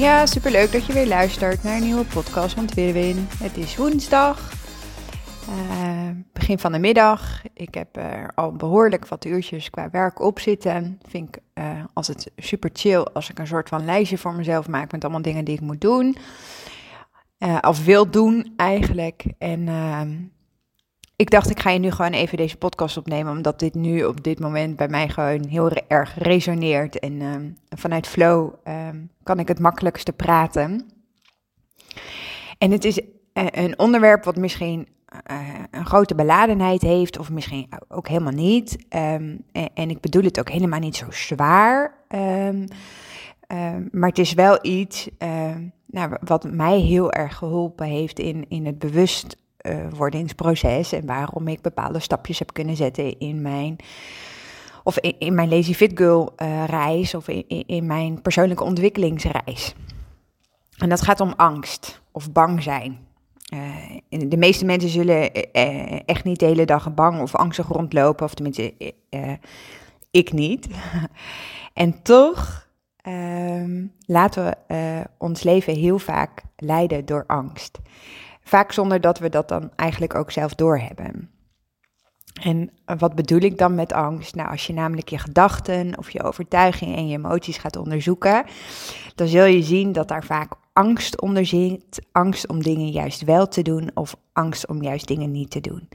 Ja, super leuk dat je weer luistert naar een nieuwe podcast van Twirwin. Het is woensdag, uh, begin van de middag. Ik heb er al behoorlijk wat uurtjes qua werk op zitten. Vind ik uh, als het super chill als ik een soort van lijstje voor mezelf maak met allemaal dingen die ik moet doen. Uh, of wil doen eigenlijk. En ehm, ik dacht, ik ga je nu gewoon even deze podcast opnemen, omdat dit nu op dit moment bij mij gewoon heel erg resoneert. En um, vanuit flow um, kan ik het makkelijkste praten. En het is eh, een onderwerp wat misschien uh, een grote beladenheid heeft, of misschien ook helemaal niet. Um, en, ik bedoel het ook helemaal niet zo zwaar. maar het is wel iets nou, wat mij heel erg geholpen heeft in, in het bewust wordingsproces en waarom ik bepaalde stapjes heb kunnen zetten in mijn of in, mijn Lazy Fit Girl uh, reis of in, in, mijn persoonlijke ontwikkelingsreis. En dat gaat om angst of bang zijn. Uh, de meeste mensen zullen echt niet de hele dag bang of angstig rondlopen, of tenminste ik niet. en toch ehm, laten we ons leven heel vaak leiden door angst. Vaak zonder dat we dat dan eigenlijk ook zelf doorhebben. En wat bedoel ik dan met angst? Nou, als je namelijk je gedachten of je overtuigingen en je emoties gaat onderzoeken, dan zul je zien dat daar vaak angst onder zit. Angst om dingen juist wel te doen of angst om juist dingen niet te doen.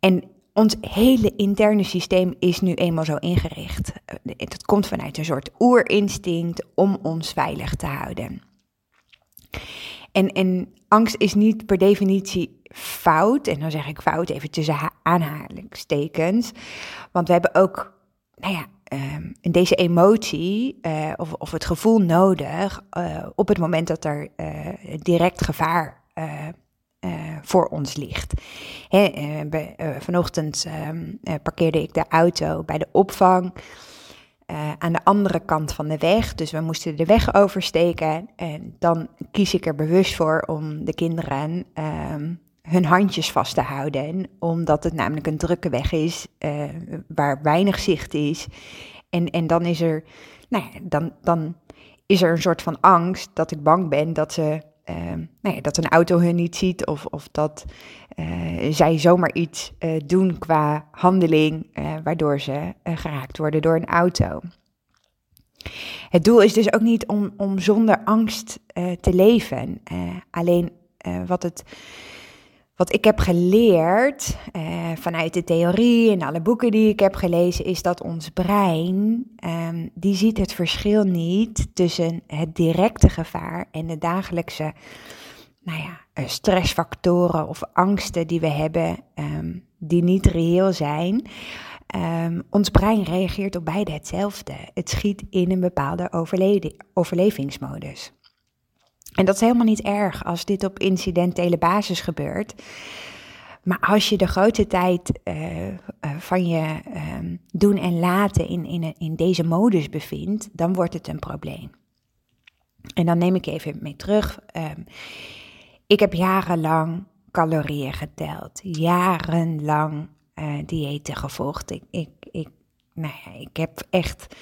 En ons hele interne systeem is nu eenmaal zo ingericht. Het komt vanuit een soort oerinstinct om ons veilig te houden. En, en angst is niet per definitie fout. En dan zeg ik fout even tussen aanhalingstekens. Want we hebben ook, nou ja, um, deze emotie uh, of, of het gevoel nodig uh, op het moment dat er uh, direct gevaar voor ons ligt. Vanochtend um, parkeerde ik de auto bij de opvang. Uh, aan de andere kant van de weg. Dus we moesten de weg oversteken. En dan kies ik er bewust voor om de kinderen um, hun handjes vast te houden. Omdat het namelijk een drukke weg is, uh, waar weinig zicht is. En, en dan is er, nou ja, dan, dan is er een soort van angst dat ik bang ben dat ze uh, dat een auto hun niet ziet of, of dat uh, zij zomaar iets uh, doen qua handeling, uh, waardoor ze geraakt worden door een auto. Het doel is dus ook niet om, om zonder angst te leven. alleen wat, het, wat ik heb geleerd vanuit de theorie en alle boeken die ik heb gelezen, is dat ons brein, um, die ziet het verschil niet tussen het directe gevaar en de dagelijkse nou ja, eh, stressfactoren of angsten die we hebben, um, die niet reëel zijn. Um, ons brein reageert op beide hetzelfde. Het schiet in een bepaalde overlevingsmodus. En dat is helemaal niet erg als dit op incidentele basis gebeurt. Maar als je de grote tijd uh, uh, van je um, doen en laten in, in, in deze modus bevindt, dan wordt het een probleem. En dan neem ik even mee terug. Um, ik heb jarenlang calorieën geteld, jarenlang uh, diëten gevolgd. Ik, ik, ik, nou ja, ik heb echt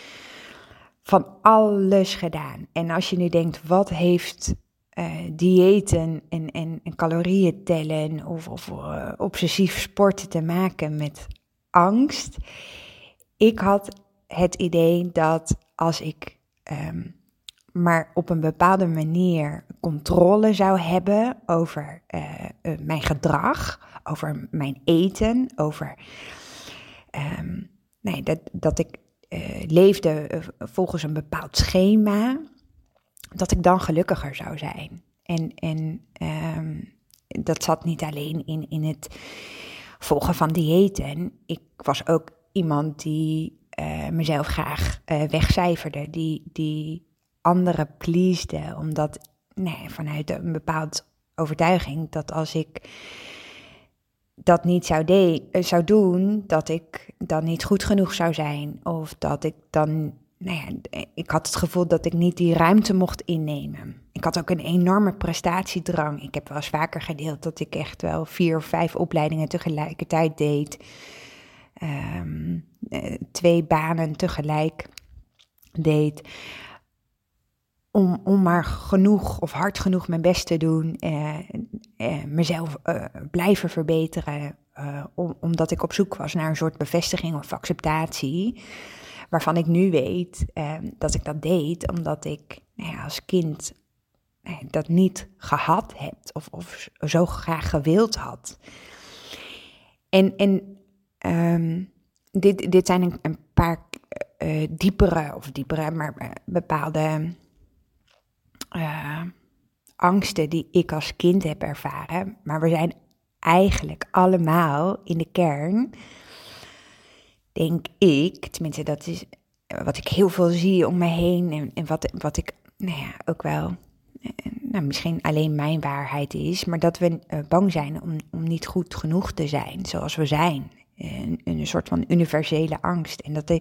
van alles gedaan. En als je nu denkt, wat heeft uh, diëten en, en, en, calorieën tellen of, of uh, obsessief sporten te maken met angst? Ik had het idee dat als ik um, maar op een bepaalde manier controle zou hebben over uh, mijn gedrag, over mijn eten, over um, nee, dat, dat ik leefde volgens een bepaald schema, dat ik dan gelukkiger zou zijn. En, en um, dat zat niet alleen in, in het volgen van diëten. Ik was ook iemand die mezelf graag wegcijferde, die, die anderen pleasde, omdat nee, vanuit een bepaald overtuiging dat als ik dat niet zou, de eh, zou doen, dat ik dan niet goed genoeg zou zijn. Of dat ik dan, nou ja, ik had het gevoel dat ik niet die ruimte mocht innemen. Ik had ook een enorme prestatiedrang. Ik heb wel eens vaker gedeeld dat ik echt wel vier of vijf opleidingen tegelijkertijd deed. Ehm, eh, twee banen tegelijk deed om, om maar genoeg of hard genoeg mijn best te doen, eh, eh, mezelf eh, blijven verbeteren, eh, om, omdat ik op zoek was naar een soort bevestiging of acceptatie, waarvan ik nu weet eh, dat ik dat deed omdat ik nou ja, als kind eh, dat niet gehad heb of, of zo graag gewild had. En, en um, dit, dit zijn een, een paar diepere, of diepere, maar bepaalde uh, angsten die ik als kind heb ervaren. Maar we zijn eigenlijk allemaal in de kern, denk ik, tenminste dat is wat ik heel veel zie om me heen en, en wat, wat ik nou ja, ook wel, eh, nou, misschien alleen mijn waarheid is, maar dat we uh, bang zijn om, om niet goed genoeg te zijn zoals we zijn een, een soort van universele angst. En dat,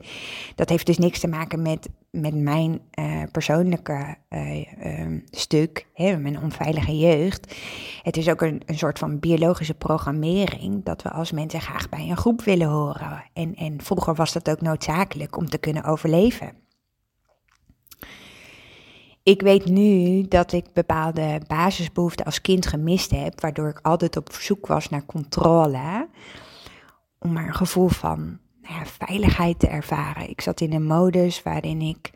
dat heeft dus niks te maken met, met mijn uh, persoonlijke uh, stuk, hè, mijn onveilige jeugd. Het is ook een, een soort van biologische programmering dat we als mensen graag bij een groep willen horen. En, en vroeger was dat ook noodzakelijk om te kunnen overleven. Ik weet nu dat ik bepaalde basisbehoeften als kind gemist heb, waardoor ik altijd op zoek was naar controle om maar een gevoel van nou ja, veiligheid te ervaren. Ik zat in een modus waarin ik,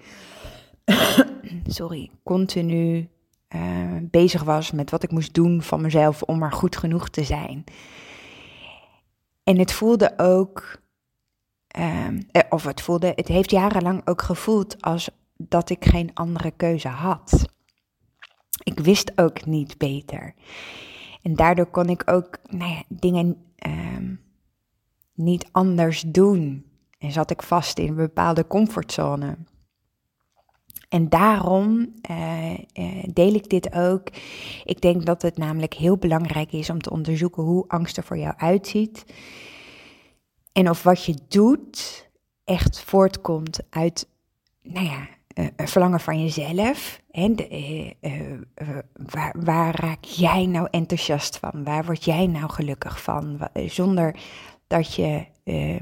sorry, continu uh, bezig was met wat ik moest doen van mezelf om maar goed genoeg te zijn. En het voelde ook, uh, of het voelde, het heeft jarenlang ook gevoeld als dat ik geen andere keuze had. Ik wist ook niet beter. En daardoor kon ik ook nou ja, dingen uh, niet anders doen. En zat ik vast in een bepaalde comfortzone. En daarom uh, uh, deel ik dit ook. Ik denk dat het namelijk heel belangrijk is om te onderzoeken hoe angst er voor jou uitziet. En of wat je doet echt voortkomt uit, nou ja, uh, verlangen van jezelf. En waar, waar raak jij nou enthousiast van? Waar word jij nou gelukkig van? Zonder dat je uh,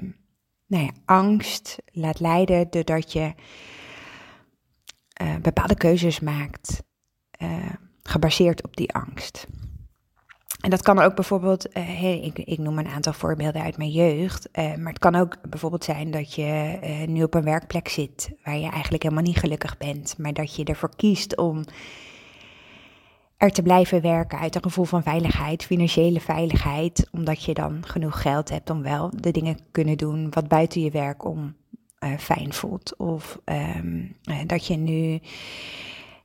nou ja, angst laat leiden doordat je uh, bepaalde keuzes maakt, uh, gebaseerd op die angst. En dat kan ook bijvoorbeeld, hey, ik, ik, noem een aantal voorbeelden uit mijn jeugd, maar het kan ook bijvoorbeeld zijn dat je nu op een werkplek zit waar je eigenlijk helemaal niet gelukkig bent, maar dat je ervoor kiest om er te blijven werken uit een gevoel van veiligheid, financiële veiligheid, omdat je dan genoeg geld hebt om wel de dingen te kunnen doen wat buiten je werk om uh, fijn voelt. Of um, dat je nu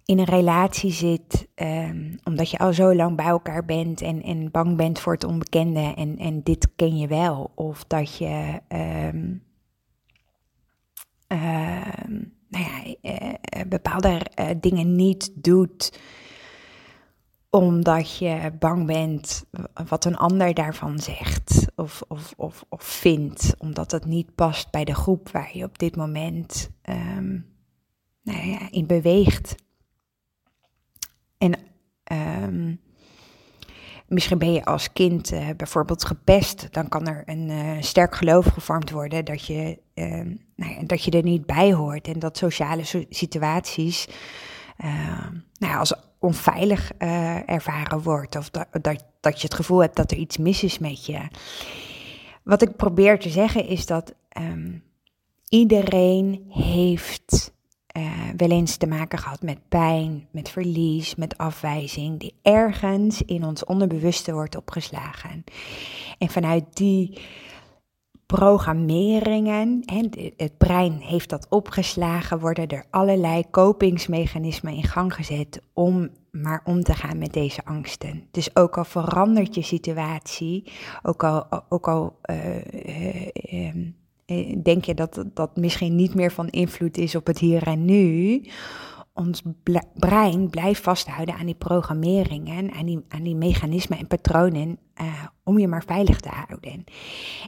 in een relatie zit um, omdat je al zo lang bij elkaar bent en, en bang bent voor het onbekende en, en dit ken je wel. Of dat je um, nou ja, uh, bepaalde dingen niet doet omdat je bang bent wat een ander daarvan zegt of, of, of, of vindt, omdat het niet past bij de groep waar je op dit moment um, nou ja, in beweegt. En um, misschien ben je als kind uh, bijvoorbeeld gepest, dan kan er een uh, sterk geloof gevormd worden dat je, uh, nou ja, dat je er niet bij hoort en dat sociale situaties, nou ja, als onveilig uh, ervaren wordt. Of dat, dat, dat je het gevoel hebt dat er iets mis is met je. Wat ik probeer te zeggen is dat um, iedereen heeft uh, wel eens te maken gehad met pijn, met verlies, met afwijzing, die ergens in ons onderbewuste wordt opgeslagen. En vanuit die programmeringen, het brein heeft dat opgeslagen, worden er allerlei kopingsmechanismen in gang gezet om maar om te gaan met deze angsten. Dus ook al verandert je situatie, ook al, ook al uh, denk je dat dat misschien niet meer van invloed is op het hier en nu, ons brein blijft vasthouden aan die programmeringen, aan die, aan die mechanismen en patronen, uh, om je maar veilig te houden.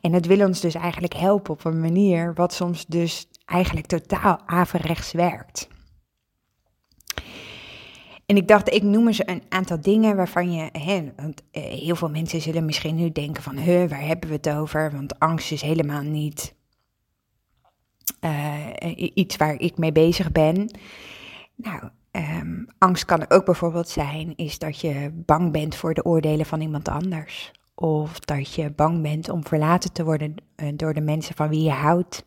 En dat wil ons dus eigenlijk helpen op een manier wat soms dus eigenlijk totaal averechts werkt. En ik dacht, ik noem eens een aantal dingen waarvan je, hè, want uh, heel veel mensen zullen misschien nu denken van, huh, waar hebben we het over? Want angst is helemaal niet uh, iets waar ik mee bezig ben. Nou, um, angst kan ook bijvoorbeeld zijn, is dat je bang bent voor de oordelen van iemand anders. Of dat je bang bent om verlaten te worden uh, door de mensen van wie je houdt.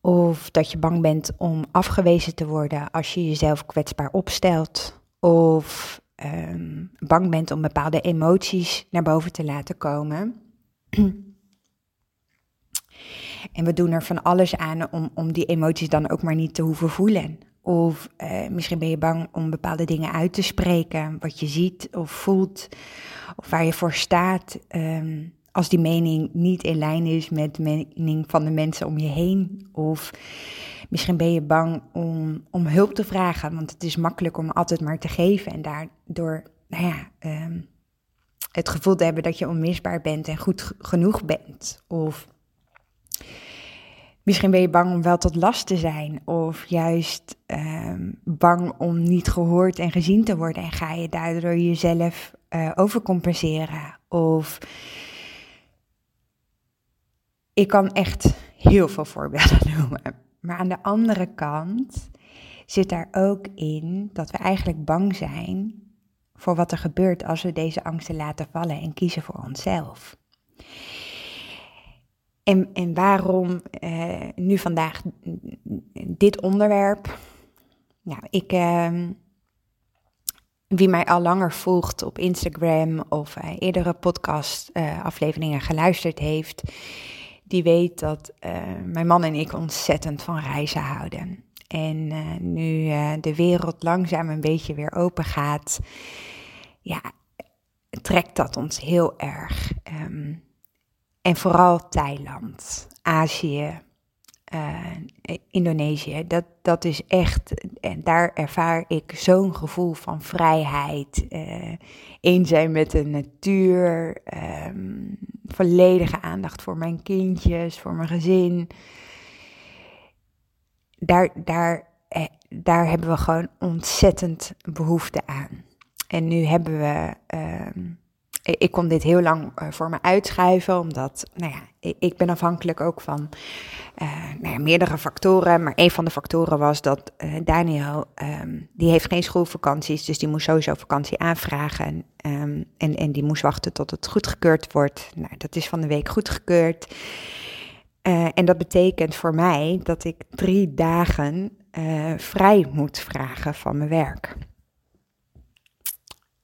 Of dat je bang bent om afgewezen te worden als je jezelf kwetsbaar opstelt. Of um, bang bent om bepaalde emoties naar boven te laten komen. En we doen er van alles aan om, om die emoties dan ook maar niet te hoeven voelen. Of uh, misschien ben je bang om bepaalde dingen uit te spreken, wat je ziet of voelt, of waar je voor staat. Um, als die mening niet in lijn is met de mening van de mensen om je heen. Of misschien ben je bang om, om hulp te vragen, want het is makkelijk om altijd maar te geven en daardoor, nou ja, um, het gevoel te hebben dat je onmisbaar bent en goed genoeg bent. Of Misschien ben je bang om wel tot last te zijn, of juist um, bang om niet gehoord en gezien te worden en ga je daardoor jezelf uh, overcompenseren. Of ik kan echt heel veel voorbeelden noemen. Maar aan de andere kant zit daar ook in dat we eigenlijk bang zijn voor wat er gebeurt als we deze angsten laten vallen en kiezen voor onszelf. En, waarom uh, nu vandaag dit onderwerp? Nou, ik, uh, wie mij al langer volgt op Instagram of uh, eerdere podcast-afleveringen eh, geluisterd heeft, die weet dat mijn man en ik ontzettend van reizen houden. En nu de wereld langzaam een beetje weer open gaat, ja, trekt dat ons heel erg. Um, en vooral Thailand, Azië, uh, Indonesië. Dat, dat is echt, en daar ervaar ik zo'n gevoel van vrijheid. Uh, een zijn met de natuur, um, volledige aandacht voor mijn kindjes, voor mijn gezin. Daar, daar, eh, daar hebben we gewoon ontzettend behoefte aan. En nu hebben we. Um, ik kon dit heel lang uh, voor me uitschuiven, omdat, nou ja, ik ben afhankelijk ook van uh, nou ja, meerdere factoren. Maar een van de factoren was dat uh, Daniel, um, die heeft geen schoolvakanties, dus die moest sowieso vakantie aanvragen. Um, en, en die moest wachten tot het goedgekeurd wordt. Nou, dat is van de week goedgekeurd. en dat betekent voor mij dat ik drie dagen vrij moet vragen van mijn werk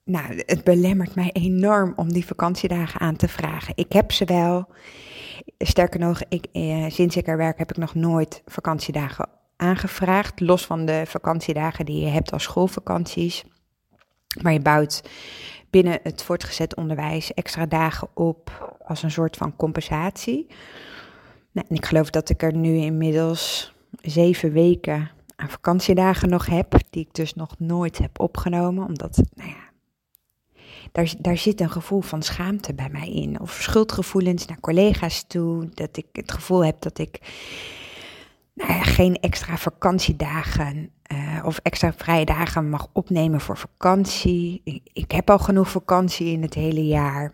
nou, het belemmert mij enorm om die vakantiedagen aan te vragen. Ik heb ze wel. Sterker nog, ik, eh, sinds ik er werk heb ik nog nooit vakantiedagen aangevraagd. Los van de vakantiedagen die je hebt als schoolvakanties. Maar je bouwt binnen het voortgezet onderwijs extra dagen op als een soort van compensatie. Nou, en ik geloof dat ik er nu inmiddels zeven weken aan vakantiedagen nog heb, die ik dus nog nooit heb opgenomen, omdat, nou ja, daar, daar zit een gevoel van schaamte bij mij in. Of schuldgevoelens naar collega's toe. Dat ik het gevoel heb dat ik nou ja, geen extra vakantiedagen uh, of extra vrije dagen mag opnemen voor vakantie. Ik, ik heb al genoeg vakantie in het hele jaar.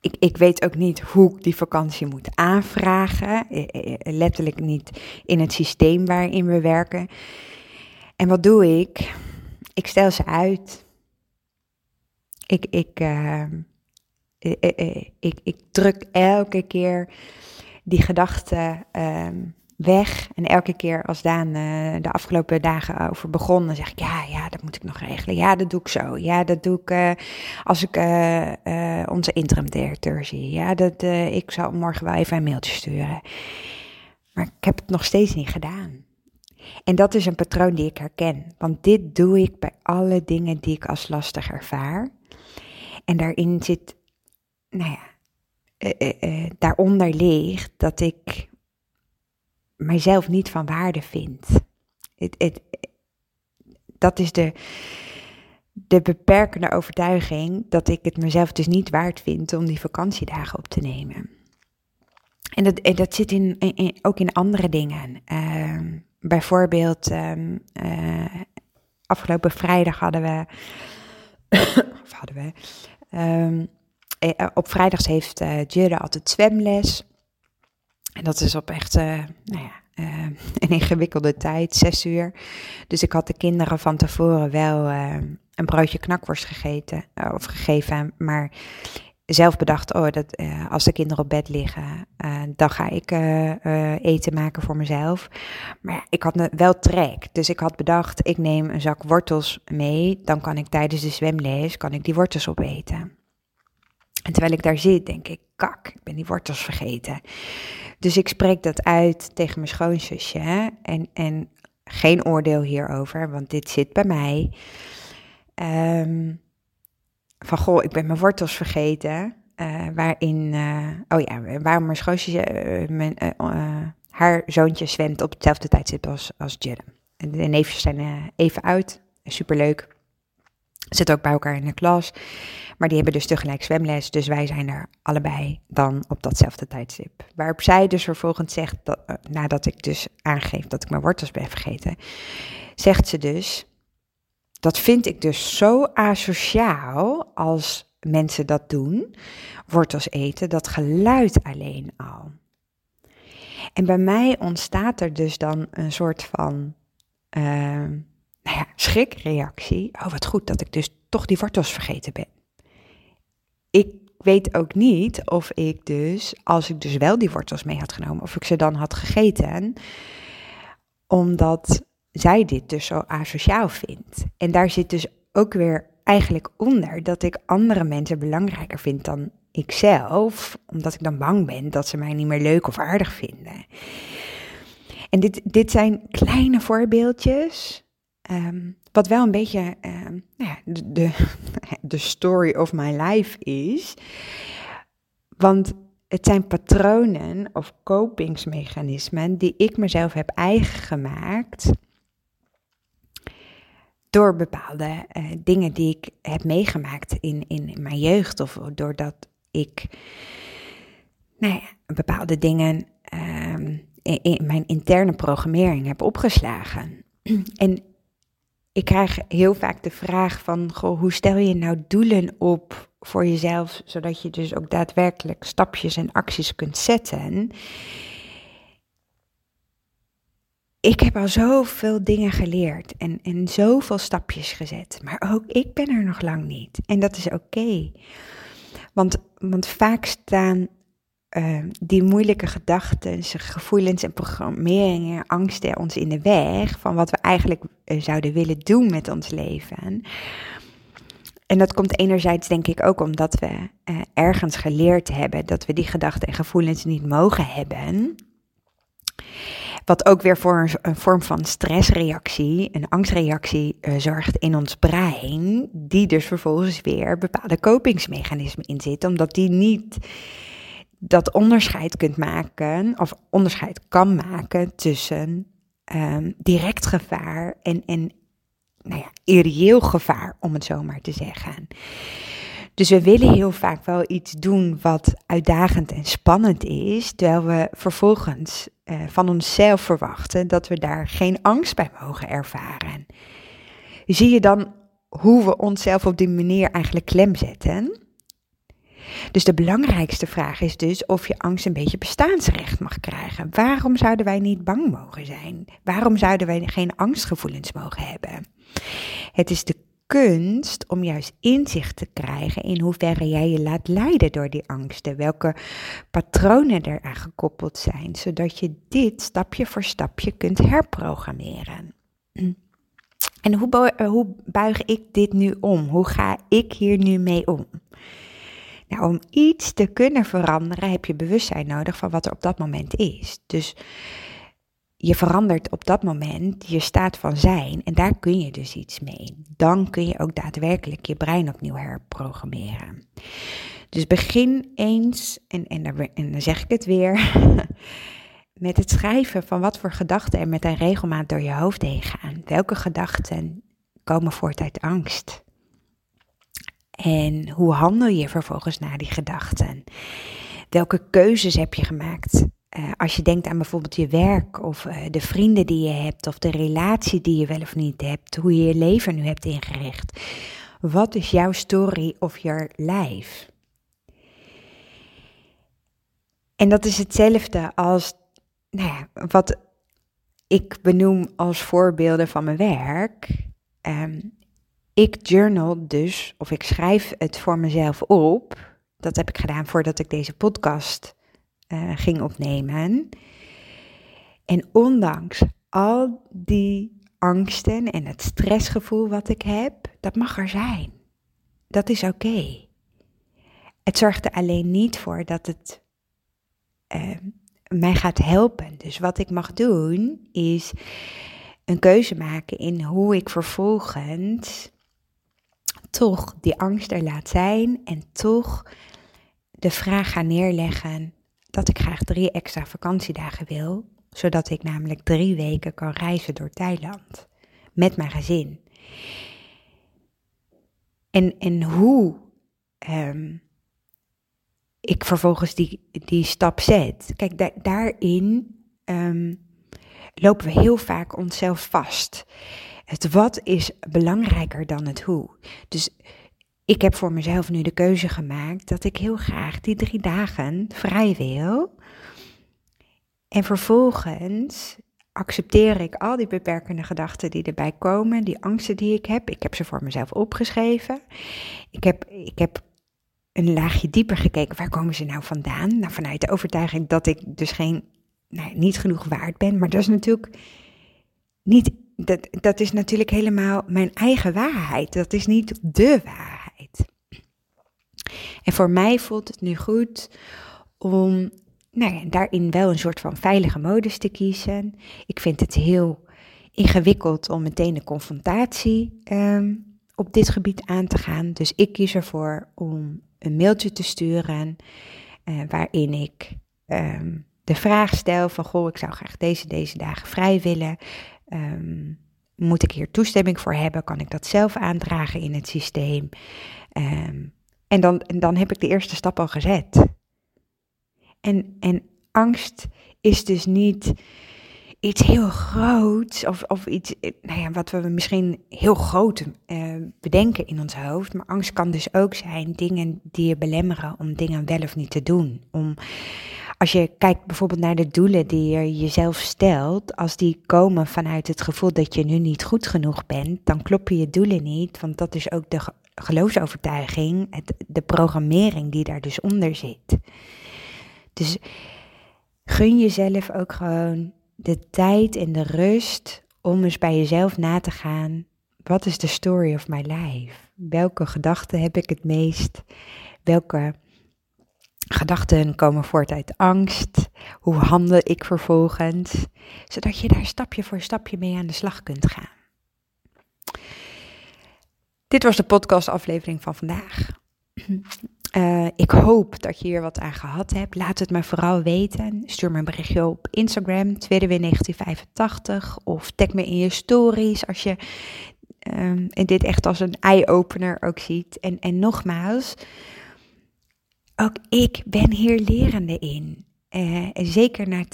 Ik, ik, weet ook niet hoe ik die vakantie moet aanvragen. Eh, eh, letterlijk niet in het systeem waarin we werken. En wat doe ik? Ik stel ze uit. Ik, ik, uh, ik, ik, ik, druk elke keer die gedachten uh, weg. En elke keer als Daan de afgelopen dagen over begon, dan zeg ik, ja, ja, dat moet ik nog regelen. Ja, dat doe ik zo. Ja, dat doe ik als ik onze interim directeur zie. Ja, dat, ik zal morgen wel even een mailtje sturen. Maar ik heb het nog steeds niet gedaan. En dat is een patroon die ik herken. Want dit doe ik bij alle dingen die ik als lastig ervaar. En daarin zit, nou ja, uh, uh, daaronder ligt dat ik mijzelf niet van waarde vind. Dat is de, de beperkende overtuiging dat ik het mezelf dus niet waard vind om die vakantiedagen op te nemen. En dat, dat zit in, ook in andere dingen. Ehm, bijvoorbeeld, um, afgelopen vrijdag hadden we. of hadden we. Um, op vrijdags heeft uh, altijd zwemles. En dat is op echt, nou ja, een ingewikkelde tijd, zes uur. Dus ik had de kinderen van tevoren wel een broodje knakworst gegeten of gegeven. Maar zelf bedacht, oh, dat, uh, als de kinderen op bed liggen, uh, dan ga ik uh, eten maken voor mezelf. Maar ja, ik had wel trek. Dus ik had bedacht, ik neem een zak wortels mee. Dan kan ik tijdens de zwemles, kan ik die wortels opeten. En terwijl ik daar zit, denk ik, kak, ik ben die wortels vergeten. Dus ik spreek dat uit tegen mijn schoonzusje. En, en geen oordeel hierover, want dit zit bij mij. Um, van goh, ik ben mijn wortels vergeten. Uh, waarin, uh, oh ja, waarom mijn schoonzusje, uh, mijn, haar zoontje zwemt op hetzelfde tijdstip als, als de neefjes zijn even uit, superleuk. Zitten ook bij elkaar in de klas. Maar die hebben dus tegelijk zwemles, dus wij zijn er allebei dan op datzelfde tijdstip. Waarop zij dus vervolgens zegt, dat, nadat ik dus aangeef dat ik mijn wortels ben vergeten, zegt ze dus, dat vind ik dus zo asociaal als mensen dat doen, wortels eten, dat geluid alleen al. En bij mij ontstaat er dus dan een soort van uh, nou ja, schrikreactie. Oh, wat goed dat ik dus toch die wortels vergeten ben. Ik weet ook niet of ik dus, als ik dus wel die wortels mee had genomen, of ik ze dan had gegeten. Omdat zij dit dus zo asociaal vindt. En daar zit dus ook weer eigenlijk onder dat ik andere mensen belangrijker vind dan ikzelf, omdat ik dan bang ben dat ze mij niet meer leuk of aardig vinden. En dit, dit zijn kleine voorbeeldjes, um, wat wel een beetje um, nou ja, de, de, de story of my life is. Want het zijn patronen of kopingsmechanismen die ik mezelf heb eigen gemaakt door bepaalde uh, dingen die ik heb meegemaakt in, in mijn jeugd of doordat ik nou ja, bepaalde dingen in, in, mijn interne programmering heb opgeslagen. En ik krijg heel vaak de vraag van, goh, hoe stel je nou doelen op voor jezelf, zodat je dus ook daadwerkelijk stapjes en acties kunt zetten ik heb al zoveel dingen geleerd en, en zoveel stapjes gezet. Maar ook ik ben er nog lang niet. En dat is oké. Want, want vaak staan uh, die moeilijke gedachten, gevoelens en programmeringen, angsten ons in de weg van wat we eigenlijk uh, zouden willen doen met ons leven. En dat komt enerzijds denk ik ook omdat we uh, ergens geleerd hebben dat we die gedachten en gevoelens niet mogen hebben. Wat ook weer voor een, vorm van stressreactie, een angstreactie uh, zorgt in ons brein, die dus vervolgens weer bepaalde kopingsmechanismen inzit, omdat die niet dat onderscheid kunt maken, of onderscheid kan maken tussen um, direct gevaar en, en nou ja, irreëel gevaar, om het zo maar te zeggen. Dus we willen heel vaak wel iets doen wat uitdagend en spannend is, terwijl we vervolgens uh, van onszelf verwachten dat we daar geen angst bij mogen ervaren. Zie je dan hoe we onszelf op die manier eigenlijk klem zetten? Dus de belangrijkste vraag is dus of je angst een beetje bestaansrecht mag krijgen. Waarom zouden wij niet bang mogen zijn? Waarom zouden wij geen angstgevoelens mogen hebben? Het is de kunst om juist inzicht te krijgen in hoeverre jij je laat leiden door die angsten, welke patronen eraan gekoppeld zijn, zodat je dit stapje voor stapje kunt herprogrammeren. En hoe, hoe buig ik dit nu om? Hoe ga ik hier nu mee om? Nou, om iets te kunnen veranderen heb je bewustzijn nodig van wat er op dat moment is. Dus je verandert op dat moment je staat van zijn en daar kun je dus iets mee. Dan kun je ook daadwerkelijk je brein opnieuw herprogrammeren. Dus begin eens, en, en, dan, zeg ik het weer, met het schrijven van wat voor gedachten er met een regelmaat door je hoofd heen gaan. Welke gedachten komen voort uit angst? En hoe handel je vervolgens naar die gedachten? Welke keuzes heb je gemaakt? Uh, als je denkt aan bijvoorbeeld je werk of uh, de vrienden die je hebt of de relatie die je wel of niet hebt, hoe je je leven nu hebt ingericht. Wat is jouw story of your life? En dat is hetzelfde als nou ja, wat ik benoem als voorbeelden van mijn werk. Um, ik journal dus, of ik schrijf het voor mezelf op. Dat heb ik gedaan voordat ik deze podcast uh, ging opnemen. En ondanks al die angsten en het stressgevoel wat ik heb, dat mag er zijn. Dat is oké. Het zorgt er alleen niet voor dat het uh, mij gaat helpen. Dus wat ik mag doen is een keuze maken in hoe ik vervolgens toch die angst er laat zijn en toch de vraag ga neerleggen dat ik graag drie extra vakantiedagen wil, zodat ik namelijk drie weken kan reizen door Thailand met mijn gezin. En, en hoe um, ik vervolgens die, die stap zet. Kijk, daarin um, lopen we heel vaak onszelf vast. Het wat is belangrijker dan het hoe. Dus ik heb voor mezelf nu de keuze gemaakt dat ik heel graag die drie dagen vrij wil. En vervolgens accepteer ik al die beperkende gedachten die erbij komen, die angsten die ik heb. Ik heb ze voor mezelf opgeschreven. Ik heb, ik heb een laagje dieper gekeken. Waar komen ze nou vandaan? Nou, vanuit de overtuiging dat ik dus geen, nou, niet genoeg waard ben. Maar dat is natuurlijk niet, dat, dat is natuurlijk helemaal mijn eigen waarheid. Dat is niet de waarheid. En voor mij voelt het nu goed om nou ja, daarin wel een soort van veilige modus te kiezen. Ik vind het heel ingewikkeld om meteen een confrontatie um, op dit gebied aan te gaan. Dus ik kies ervoor om een mailtje te sturen uh, waarin ik um, de vraag stel van goh, ik zou graag deze, deze dagen vrij willen. Um, moet ik hier toestemming voor hebben? Kan ik dat zelf aandragen in het systeem? Um, en, dan, en dan heb ik de eerste stap al gezet. En, en angst is dus niet iets heel groots of, of iets nou ja, wat we misschien heel groot uh, bedenken in ons hoofd. Maar angst kan dus ook zijn dingen die je belemmeren om dingen wel of niet te doen. Om, als je kijkt bijvoorbeeld naar de doelen die je jezelf stelt, als die komen vanuit het gevoel dat je nu niet goed genoeg bent, dan kloppen je doelen niet, want dat is ook de geloofsovertuiging, het, de programmering die daar dus onder zit. Dus gun jezelf ook gewoon de tijd en de rust om eens bij jezelf na te gaan. Wat is de story of my life? Welke gedachten heb ik het meest? Welke gedachten komen voort uit angst? Hoe handel ik vervolgens? Zodat je daar stapje voor stapje mee aan de slag kunt gaan. Dit was de podcastaflevering van vandaag. Uh, ik hoop dat je hier wat aan gehad hebt. Laat het me vooral weten. Stuur me een berichtje op Instagram, tweede 1985. Of tag me in je stories als je um, dit echt als een eye-opener ook ziet. En, en nogmaals, ook ik ben hier lerende in. Uh, zeker na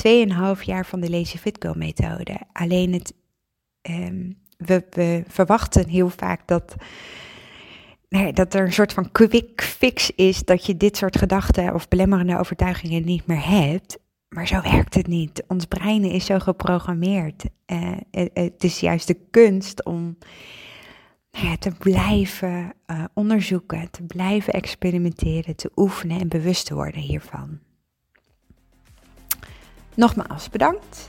2,5 jaar van de Lazy Fit Girl methode. Alleen het, um, we, verwachten heel vaak dat nee, dat er een soort van quick fix is dat je dit soort gedachten of belemmerende overtuigingen niet meer hebt. Maar zo werkt het niet. Ons brein is zo geprogrammeerd. Uh, het is juist de kunst om nou ja, te blijven uh, onderzoeken, te blijven experimenteren, te oefenen en bewust te worden hiervan. Nogmaals bedankt